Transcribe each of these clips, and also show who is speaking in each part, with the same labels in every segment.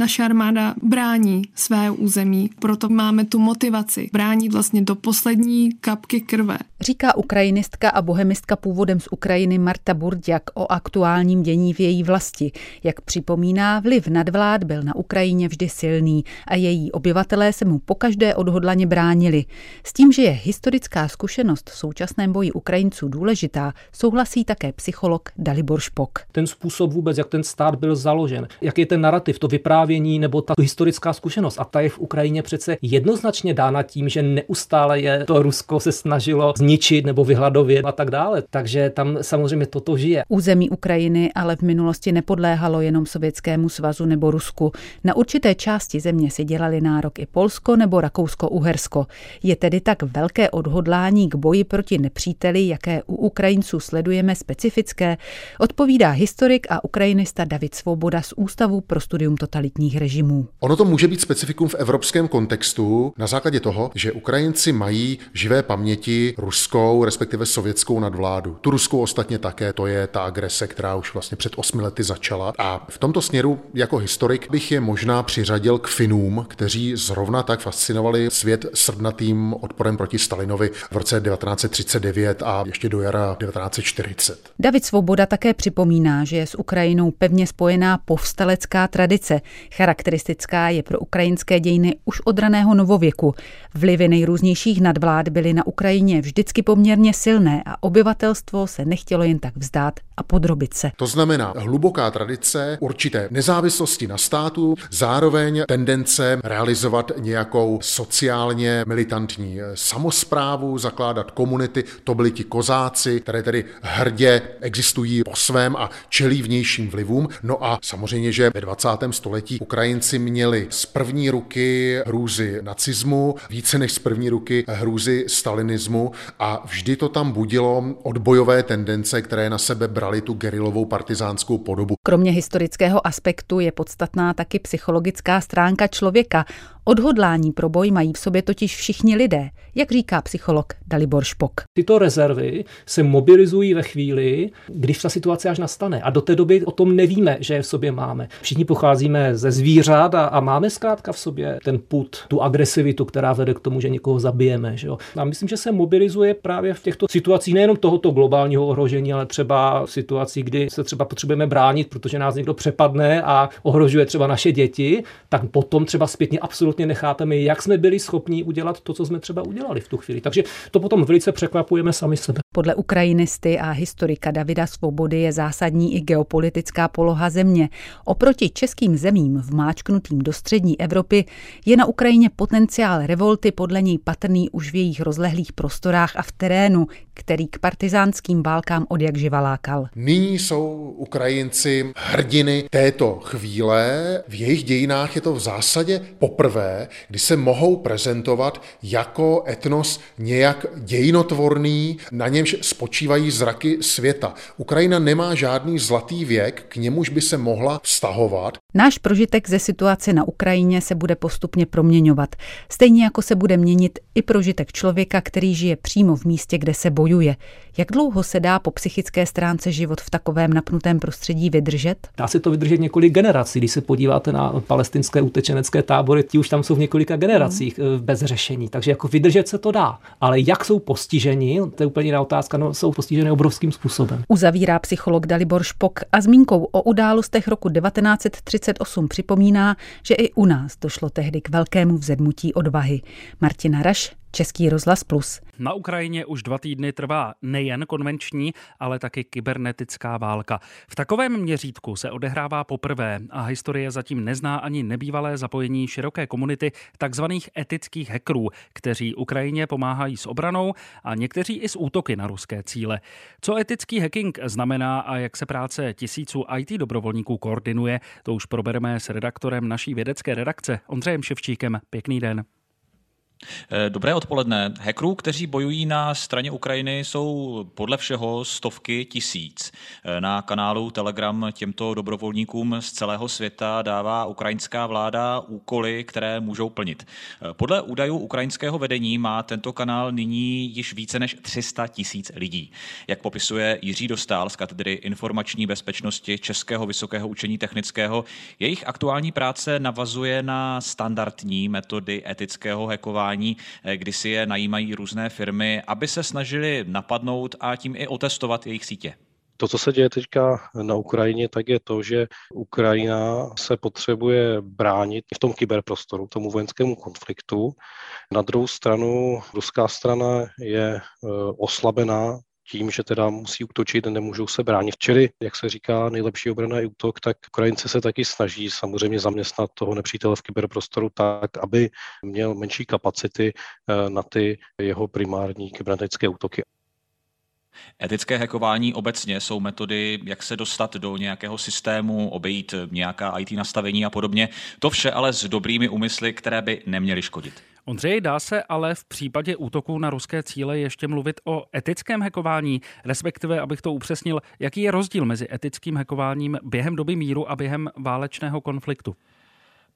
Speaker 1: naše armáda brání své území, proto máme tu motivaci bránit vlastně do poslední kapky krve.
Speaker 2: Říká ukrajinistka a bohemistka původem z Ukrajiny Marta Burdiak o aktuálním dění v její vlasti. Jak připomíná, vliv nadvlád byl na Ukrajině vždy silný a její obyvatelé se mu pokaždé odhodlaně bránili. S tím, že je historická zkušenost v současném boji Ukrajinců důležitá, souhlasí také psycholog Dalibor Špok.
Speaker 3: Ten způsob vůbec, jak ten stát byl založen, jak je ten narrativ, to vyprávění nebo ta historická zkušenost. A ta je v Ukrajině přece jednoznačně dána tím, že neustále je to Rusko se snažilo zničit nebo vyhladovět a tak dále. Takže tam samozřejmě toto žije.
Speaker 2: Území Ukrajiny ale v minulosti nepodléhalo jenom Sovětskému svazu nebo Rusku. Na určité části země si dělali nárok i Polsko nebo Rakousko-Uhersko. Je tedy tak velké odhodlání k boji proti nepříteli, jaké u Ukrajinců sledujeme specifické, odpovídá historik a ukrajinista David Svoboda z Ústavu pro studium totalitních režimů.
Speaker 4: Ono to může být specifikum v evropském kontextu na základě toho, že Ukrajinci mají živé paměti ruskou, respektive sovětskou nadvládu. Tu ruskou ostatně také, to je ta agrese, která už vlastně před osmi lety začala. A v tomto směru jako historik bych je možná přiřadil k Finům, kteří zrovna tak fascinovali svět srdnatým odporem proti Stalinovi v roce 1939 a ještě do jara 1940.
Speaker 2: David Svoboda také připomíná, že je s Ukrajinou pevně spojená povstalecká tradice. Charakteristická je pro ukrajinské dějiny už od raného novověku. Vlivy nejrůznějších nadvlád byly na Ukrajině vždycky poměrně silné a obyvatelstvo se nechtělo jen tak vzdát a podrobit se.
Speaker 4: To znamená hluboká tradice určité nezávislosti na státu, zároveň tendence realizovat nějakou sociálně militantní samozprávu, zakládat komunity, to byli ti kozáci, které tedy hrdě existují po svém a čelí vnějším vlivům. No a samozřejmě, že ve 20. století Ukrajinci měli z první ruky hrůzy nacismu, více než z první ruky hrůzy stalinismu a vždy to tam budilo odbojové tendence, které na sebe brali tu gerilovou partizánskou podobu.
Speaker 2: Kromě historického aspektu je podstatná taky psychologická stránka člověka. Odhodlání pro boj mají v sobě totiž všichni lidé, jak říká psycholog Dalibor Špok.
Speaker 3: Tyto rezervy se mobilizují ve chvíli, když ta situace až nastane. A do té doby o tom nevíme, že je v sobě máme. Všichni pocházíme ze zvířat a, a máme zkrátka v sobě ten put, tu agresivitu, která vede k tomu, že někoho zabijeme. Že jo? A myslím, že se mobilizuje právě v těchto situacích nejenom tohoto globálního ohrožení, ale třeba v situací, kdy se třeba potřebujeme bránit, protože nás někdo přepadne a ohrožuje třeba naše děti, tak potom třeba zpětně absolutně nechápeme, jak jsme byli schopni udělat to, co jsme třeba udělali v tu chvíli. Takže to potom velice překvapujeme sami sebe.
Speaker 2: Podle ukrajinisty a historika Davida Svobody je zásadní i geopolitická poloha země. Oproti českým zemím vmáčknutým do střední Evropy je na Ukrajině potenciál revolty podle něj patrný už v jejich rozlehlých prostorách a v terénu, který k partizánským válkám od jak živa lákal.
Speaker 4: Nyní jsou Ukrajinci hrdiny této chvíle. V jejich dějinách je to v zásadě poprvé, kdy se mohou prezentovat jako etnos nějak dějinotvorný, na němž spočívají zraky světa. Ukrajina nemá žádný zlatý věk, k němuž by se mohla vztahovat.
Speaker 2: Náš prožitek ze situace na Ukrajině se bude postupně proměňovat. Stejně jako se bude měnit i prožitek člověka, který žije přímo v místě, kde se bojuje. Jak dlouho se dá po psychické stránce život v takovém napnutém prostředí vydržet?
Speaker 3: Dá se to vydržet několik generací. Když se podíváte na palestinské utečenecké tábory, ti už tam jsou v několika generacích mm. bez řešení. Takže jako vydržet se to dá. Ale jak jsou postiženi, to je úplně jiná otázka, no, jsou postiženi obrovským způsobem.
Speaker 2: Uzavírá psycholog Dalibor Špok a zmínkou o událostech roku 1938 připomíná, že i u nás došlo tehdy k velkému vzedmutí odvahy. Martina Raš, Český rozhlas Plus.
Speaker 5: Na Ukrajině už dva týdny trvá nejen konvenční, ale taky kybernetická válka. V takovém měřítku se odehrává poprvé a historie zatím nezná ani nebývalé zapojení široké komunity takzvaných etických hackerů, kteří Ukrajině pomáhají s obranou a někteří i s útoky na ruské cíle. Co etický hacking znamená a jak se práce tisíců IT dobrovolníků koordinuje, to už probereme s redaktorem naší vědecké redakce Ondřejem Ševčíkem. Pěkný den.
Speaker 6: Eh, dobré odpoledne. Hackerů, kteří bojují na straně Ukrajiny, jsou podle všeho stovky tisíc. Eh, na kanálu Telegram těmto dobrovolníkům z celého světa dává ukrajinská vláda úkoly, které můžou plnit. Eh, podle údajů ukrajinského vedení má tento kanál nyní již více než 300 tisíc lidí. Jak popisuje Jiří Dostál z katedry informační bezpečnosti Českého vysokého učení technického, jejich aktuální práce navazuje na standardní metody etického hackování testování, eh, kdy si je najímají různé firmy, aby se snažili napadnout a tím i otestovat jejich sítě.
Speaker 7: To, co se děje teďka na Ukrajině, tak je to, že Ukrajina se potřebuje bránit v tom kyberprostoru, tomu vojenskému konfliktu. Na druhou stranu ruská strana je eh, oslabená tím, že teda musí útočit, nemůžou se bránit. Čili, jak se říká, nejlepší obrana je útok, tak Ukrajinci se taky snaží samozřejmě zaměstnat toho nepřítele v kyberprostoru tak, aby měl menší kapacity eh, na ty jeho primární kybernetické útoky.
Speaker 6: Etické hackování obecně jsou metody, jak se dostat do nějakého systému, obejít nějaká IT nastavení a podobně. To vše ale s dobrými úmysly, které by neměly škodit.
Speaker 5: Ondřej, dá se ale v případě útoků na ruské cíle ještě mluvit o etickém hackování, respektive, abych to upřesnil, jaký je rozdíl mezi etickým hackováním během doby míru a během válečného konfliktu?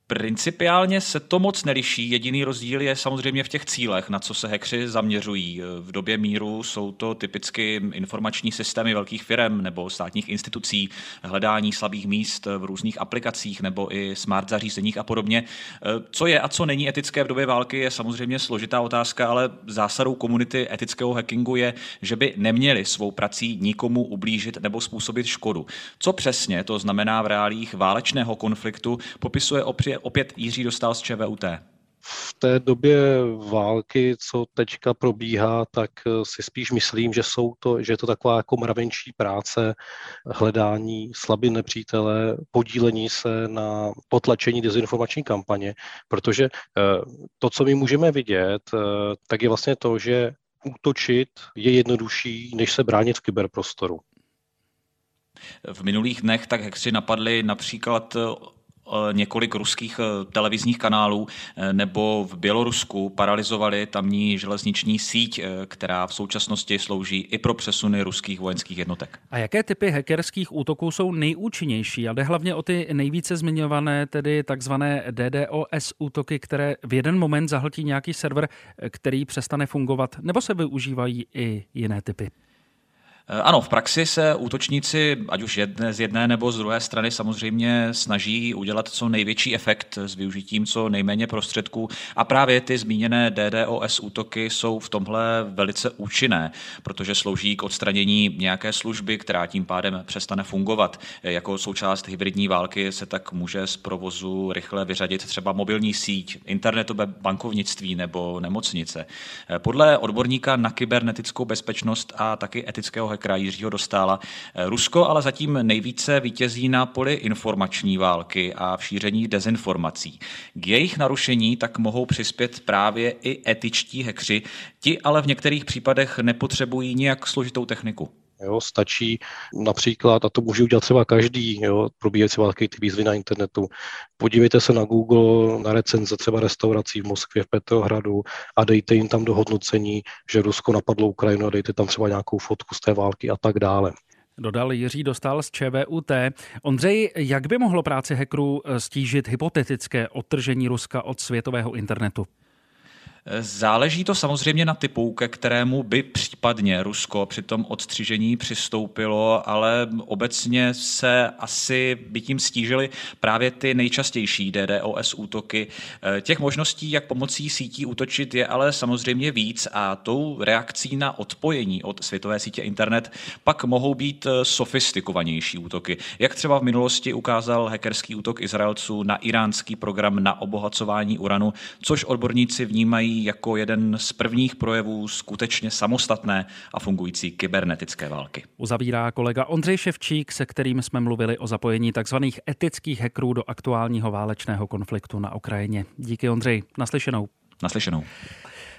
Speaker 6: Principiálně se to moc neliší. Jediný rozdíl je samozřejmě v těch cílech, na co se hekři zaměřují. V době míru jsou to typicky informační systémy velkých firm nebo státních institucí, hledání slabých míst v různých aplikacích nebo i smart zařízeních a podobně. Co je a co není etické v době války je samozřejmě složitá otázka, ale zásadou komunity etického hackingu je, že by neměli svou prací nikomu ublížit nebo způsobit škodu. Co přesně to znamená v reálích válečného konfliktu, popisuje opři opět Jiří dostal z ČVUT.
Speaker 7: V té době války, co teďka probíhá, tak eh, si spíš myslím, že, jsou to, že je to taková jako mravenčí práce, hledání slabin nepřítele, podílení se na potlačení dezinformační kampaně, protože eh, to, co my můžeme vidět, eh, tak je vlastně to, že útočit je jednodušší, než se bránit v kyberprostoru.
Speaker 6: V minulých dnech tak hekři napadli například několik ruských eh, televizních kanálů eh, nebo v Bělorusku paralizovali tamní železniční síť, která v současnosti slouží i pro přesuny ruských vojenských jednotek.
Speaker 5: A jaké typy hackerských útoků jsou nejúčinnější? A jde hlavně o ty nejvíce zmiňované, tedy takzvané DDoS útoky, které v jeden moment zahltí nějaký server, který přestane fungovat, nebo se využívají i jiné typy?
Speaker 6: Eh, ano, v praxi se útočníci, ať už jedné, z jedné nebo z druhé strany, samozřejmě snaží udělat co největší efekt s využitím co nejméně prostředků a právě ty zmíněné DDoS útoky jsou v tomhle velice účinné, protože slouží k odstranění nějaké služby, která tím pádem přestane fungovat. Eh, jako součást hybridní války se tak může z provozu rychle vyřadit třeba mobilní síť, internetové bankovnictví nebo nemocnice. Eh, podle odborníka na kybernetickou bezpečnost a taky etického hackera Jiřího Dostála. Rusko ale zatím nejvíce vítězí na poli informační války a v šíření dezinformací. K jejich narušení tak mohou přispět právě i etičtí hekři, ti ale v některých případech nepotřebují nějak složitou techniku.
Speaker 7: Jo, stačí například, a to může udělat třeba každý, jo, probíhající války ty výzvy na internetu. Podívejte se na Google, na recenze třeba restaurací v Moskvě, v Petrohradu a dejte jim tam do hodnocení, že Rusko napadlo Ukrajinu a dejte tam třeba nějakou fotku z té války a tak dále.
Speaker 5: Dodal Jiří Dostal z ČVUT. Ondřej, jak by mohlo práci hackerů stížit hypotetické odtržení Ruska od světového internetu?
Speaker 6: Záleží to samozřejmě na typu, ke kterému by případně Rusko při tom odstřižení přistoupilo, ale obecně se asi by tím stížily právě ty nejčastější DDoS útoky. Těch možností, jak pomocí sítí útočit, je ale samozřejmě víc a tou reakcí na odpojení od světové sítě internet pak mohou být sofistikovanější útoky. Jak třeba v minulosti ukázal hackerský útok Izraelců na iránský program na obohacování uranu, což odborníci vnímají jako jeden z prvních projevů skutečně samostatné a fungující kybernetické války.
Speaker 5: Uzavírá kolega Ondřej Ševčík, se kterým jsme mluvili o zapojení tzv. etických hackerů do aktuálního válečného konfliktu na Ukrajině. Díky Ondřej, naslyšenou.
Speaker 6: Naslyšenou.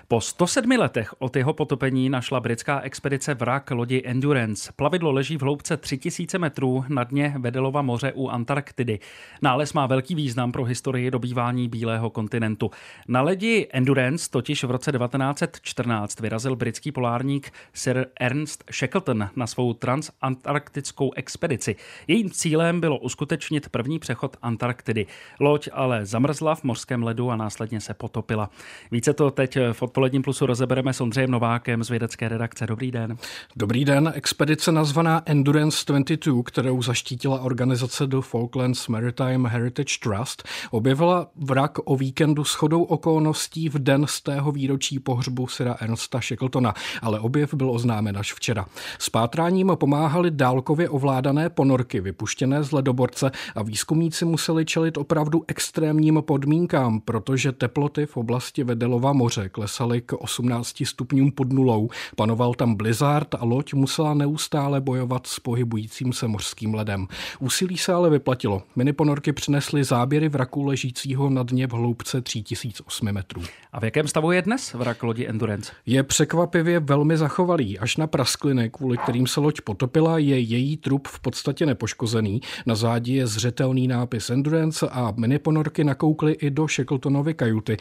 Speaker 5: Po 107 letech od jeho potopení našla britská expedice vrak lodi Endurance. Plavidlo leží v hloubce 3000 metrů na dně Vedelova moře u Antarktidy. Nález má velký význam pro historii dobývání bílého kontinentu. Na ledi Endurance totiž v roce 1914 vyrazil britský polárník Sir Ernst Shackleton na svou transantarktickou expedici. Jejím cílem bylo uskutečnit první přechod Antarktidy. Loď ale zamrzla v mořském ledu a následně se potopila. Více to teď v odpoledním plusu rozebereme s Ondřejem Novákem z vědecké redakce. Dobrý den.
Speaker 8: Dobrý den. Expedice nazvaná Endurance 22, kterou zaštítila organizace do Falklands Maritime Heritage Trust, objevila vrak o víkendu s chodou okolností v den z tého výročí pohřbu Sira Ernsta Shackletona, ale objev byl oznámen až včera. S pátráním pomáhali dálkově ovládané ponorky vypuštěné z ledoborce a výzkumníci museli čelit opravdu extrémním podmínkám, protože teploty v oblasti Vedelova moře klesaly k 18 stupňům pod nulou. Panoval tam blizzard a loď musela neustále bojovat s pohybujícím se mořským ledem. Úsilí se ale vyplatilo. Miniponorky přinesly záběry vraku ležícího na dně v hloubce 3008 metrů.
Speaker 5: A v jakém stavu je dnes vrak lodi Endurance?
Speaker 8: Je překvapivě velmi zachovalý. Až na praskliny, kvůli kterým se loď potopila, je její trup v podstatě nepoškozený. Na zádi je zřetelný nápis Endurance a miniponorky nakoukly i do Shackletonovy kajuty.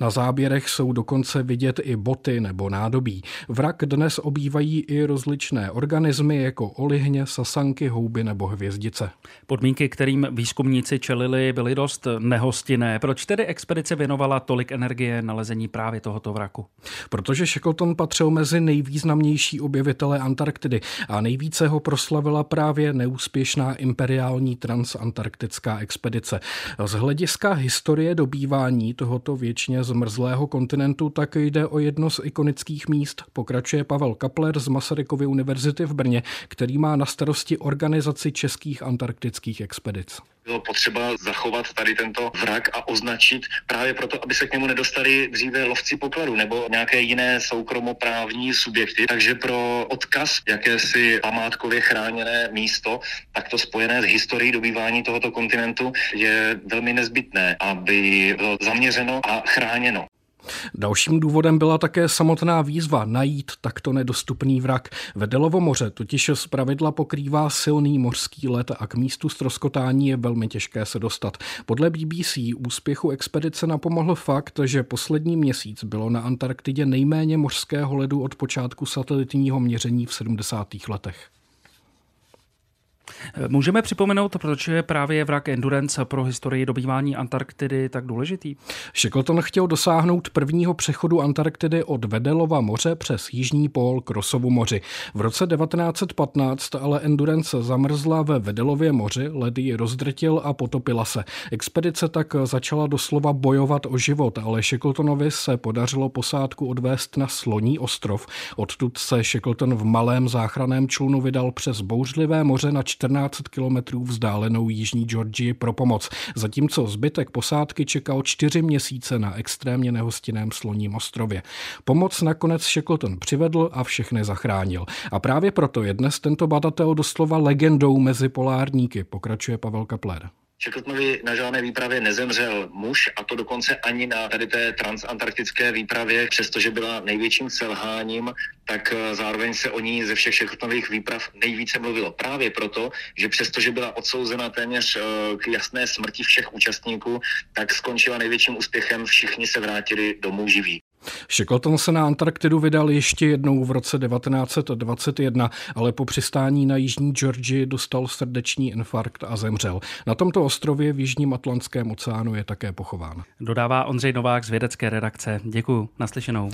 Speaker 8: Na záběrech jsou dokonce vidět i boty nebo nádobí. Vrak dnes obývají i rozličné organismy jako olihně, sasanky, houby nebo hvězdice.
Speaker 5: Podmínky, kterým výzkumníci čelili, byly dost nehostinné. Proč tedy expedice věnovala tolik energie nalezení právě tohoto vraku?
Speaker 8: Protože Shackleton patřil mezi nejvýznamnější objevitele Antarktidy a nejvíce ho proslavila právě neúspěšná imperiální transantarktická expedice. Z hlediska historie dobývání tohoto věčně zmrzlého kontinentu tak jde o jedno z ikonických míst, pokračuje Pavel Kapler z Masarykovy univerzity v Brně, který má na starosti organizaci českých antarktických expedic
Speaker 9: bylo potřeba zachovat tady tento vrak a označit právě proto, aby se k němu nedostali dříve lovci pokladu nebo nějaké jiné soukromoprávní subjekty. Takže pro odkaz jakési památkově chráněné místo, takto spojené s historií dobývání tohoto kontinentu, je velmi nezbytné, aby bylo zaměřeno a chráněno.
Speaker 8: Dalším důvodem byla také samotná výzva najít takto nedostupný vrak. Vedelovo moře totiž z pravidla pokrývá silný mořský let a k místu stroskotání je velmi těžké se dostat. Podle BBC úspěchu expedice napomohl fakt, že poslední měsíc bylo na Antarktidě nejméně mořského ledu od počátku satelitního měření v 70. letech.
Speaker 5: Můžeme připomenout, proč je právě vrak Endurance pro historii dobývání Antarktidy tak důležitý?
Speaker 8: Shackleton chtěl dosáhnout prvního přechodu Antarktidy od Vedelova moře přes Jižní pól k Rosovu moři. V roce 1915 ale Endurance zamrzla ve Vedelově moři, ledy ji rozdrtil a potopila se. Expedice tak začala doslova bojovat o život, ale Shackletonovi se podařilo posádku odvést na Sloní ostrov. Odtud se Shackleton v malém záchranném člunu vydal přes bouřlivé moře na 14 kilometrů vzdálenou Jižní Georgii pro pomoc, zatímco zbytek posádky čekal čtyři měsíce na extrémně nehostinném sloním ostrově. Pomoc nakonec Shackleton přivedl a všechny zachránil. A právě proto je dnes tento badatel doslova legendou mezi polárníky, pokračuje Pavel Kapler.
Speaker 9: Shacklettonovi na žádné výpravě nezemřel muž, a to dokonce ani na tady té transantarktické výpravě, přestože byla největším selháním, tak eh, zároveň se o ní ze všech Shacklettonových výprav nejvíce mluvilo. Právě proto, že přestože byla odsouzena téměř eh, k jasné smrti všech účastníků, tak skončila největším úspěchem, všichni se vrátili domů živí.
Speaker 8: Shackleton se na Antarktidu vydal ještě jednou v roce 1921, ale po přistání na jižní Georgii dostal srdeční infarkt a zemřel. Na tomto ostrově v Jižním Atlantském oceánu je také pochován.
Speaker 5: Dodává Ondřej Novák z vědecké redakce. Děkuji, naslyšenou.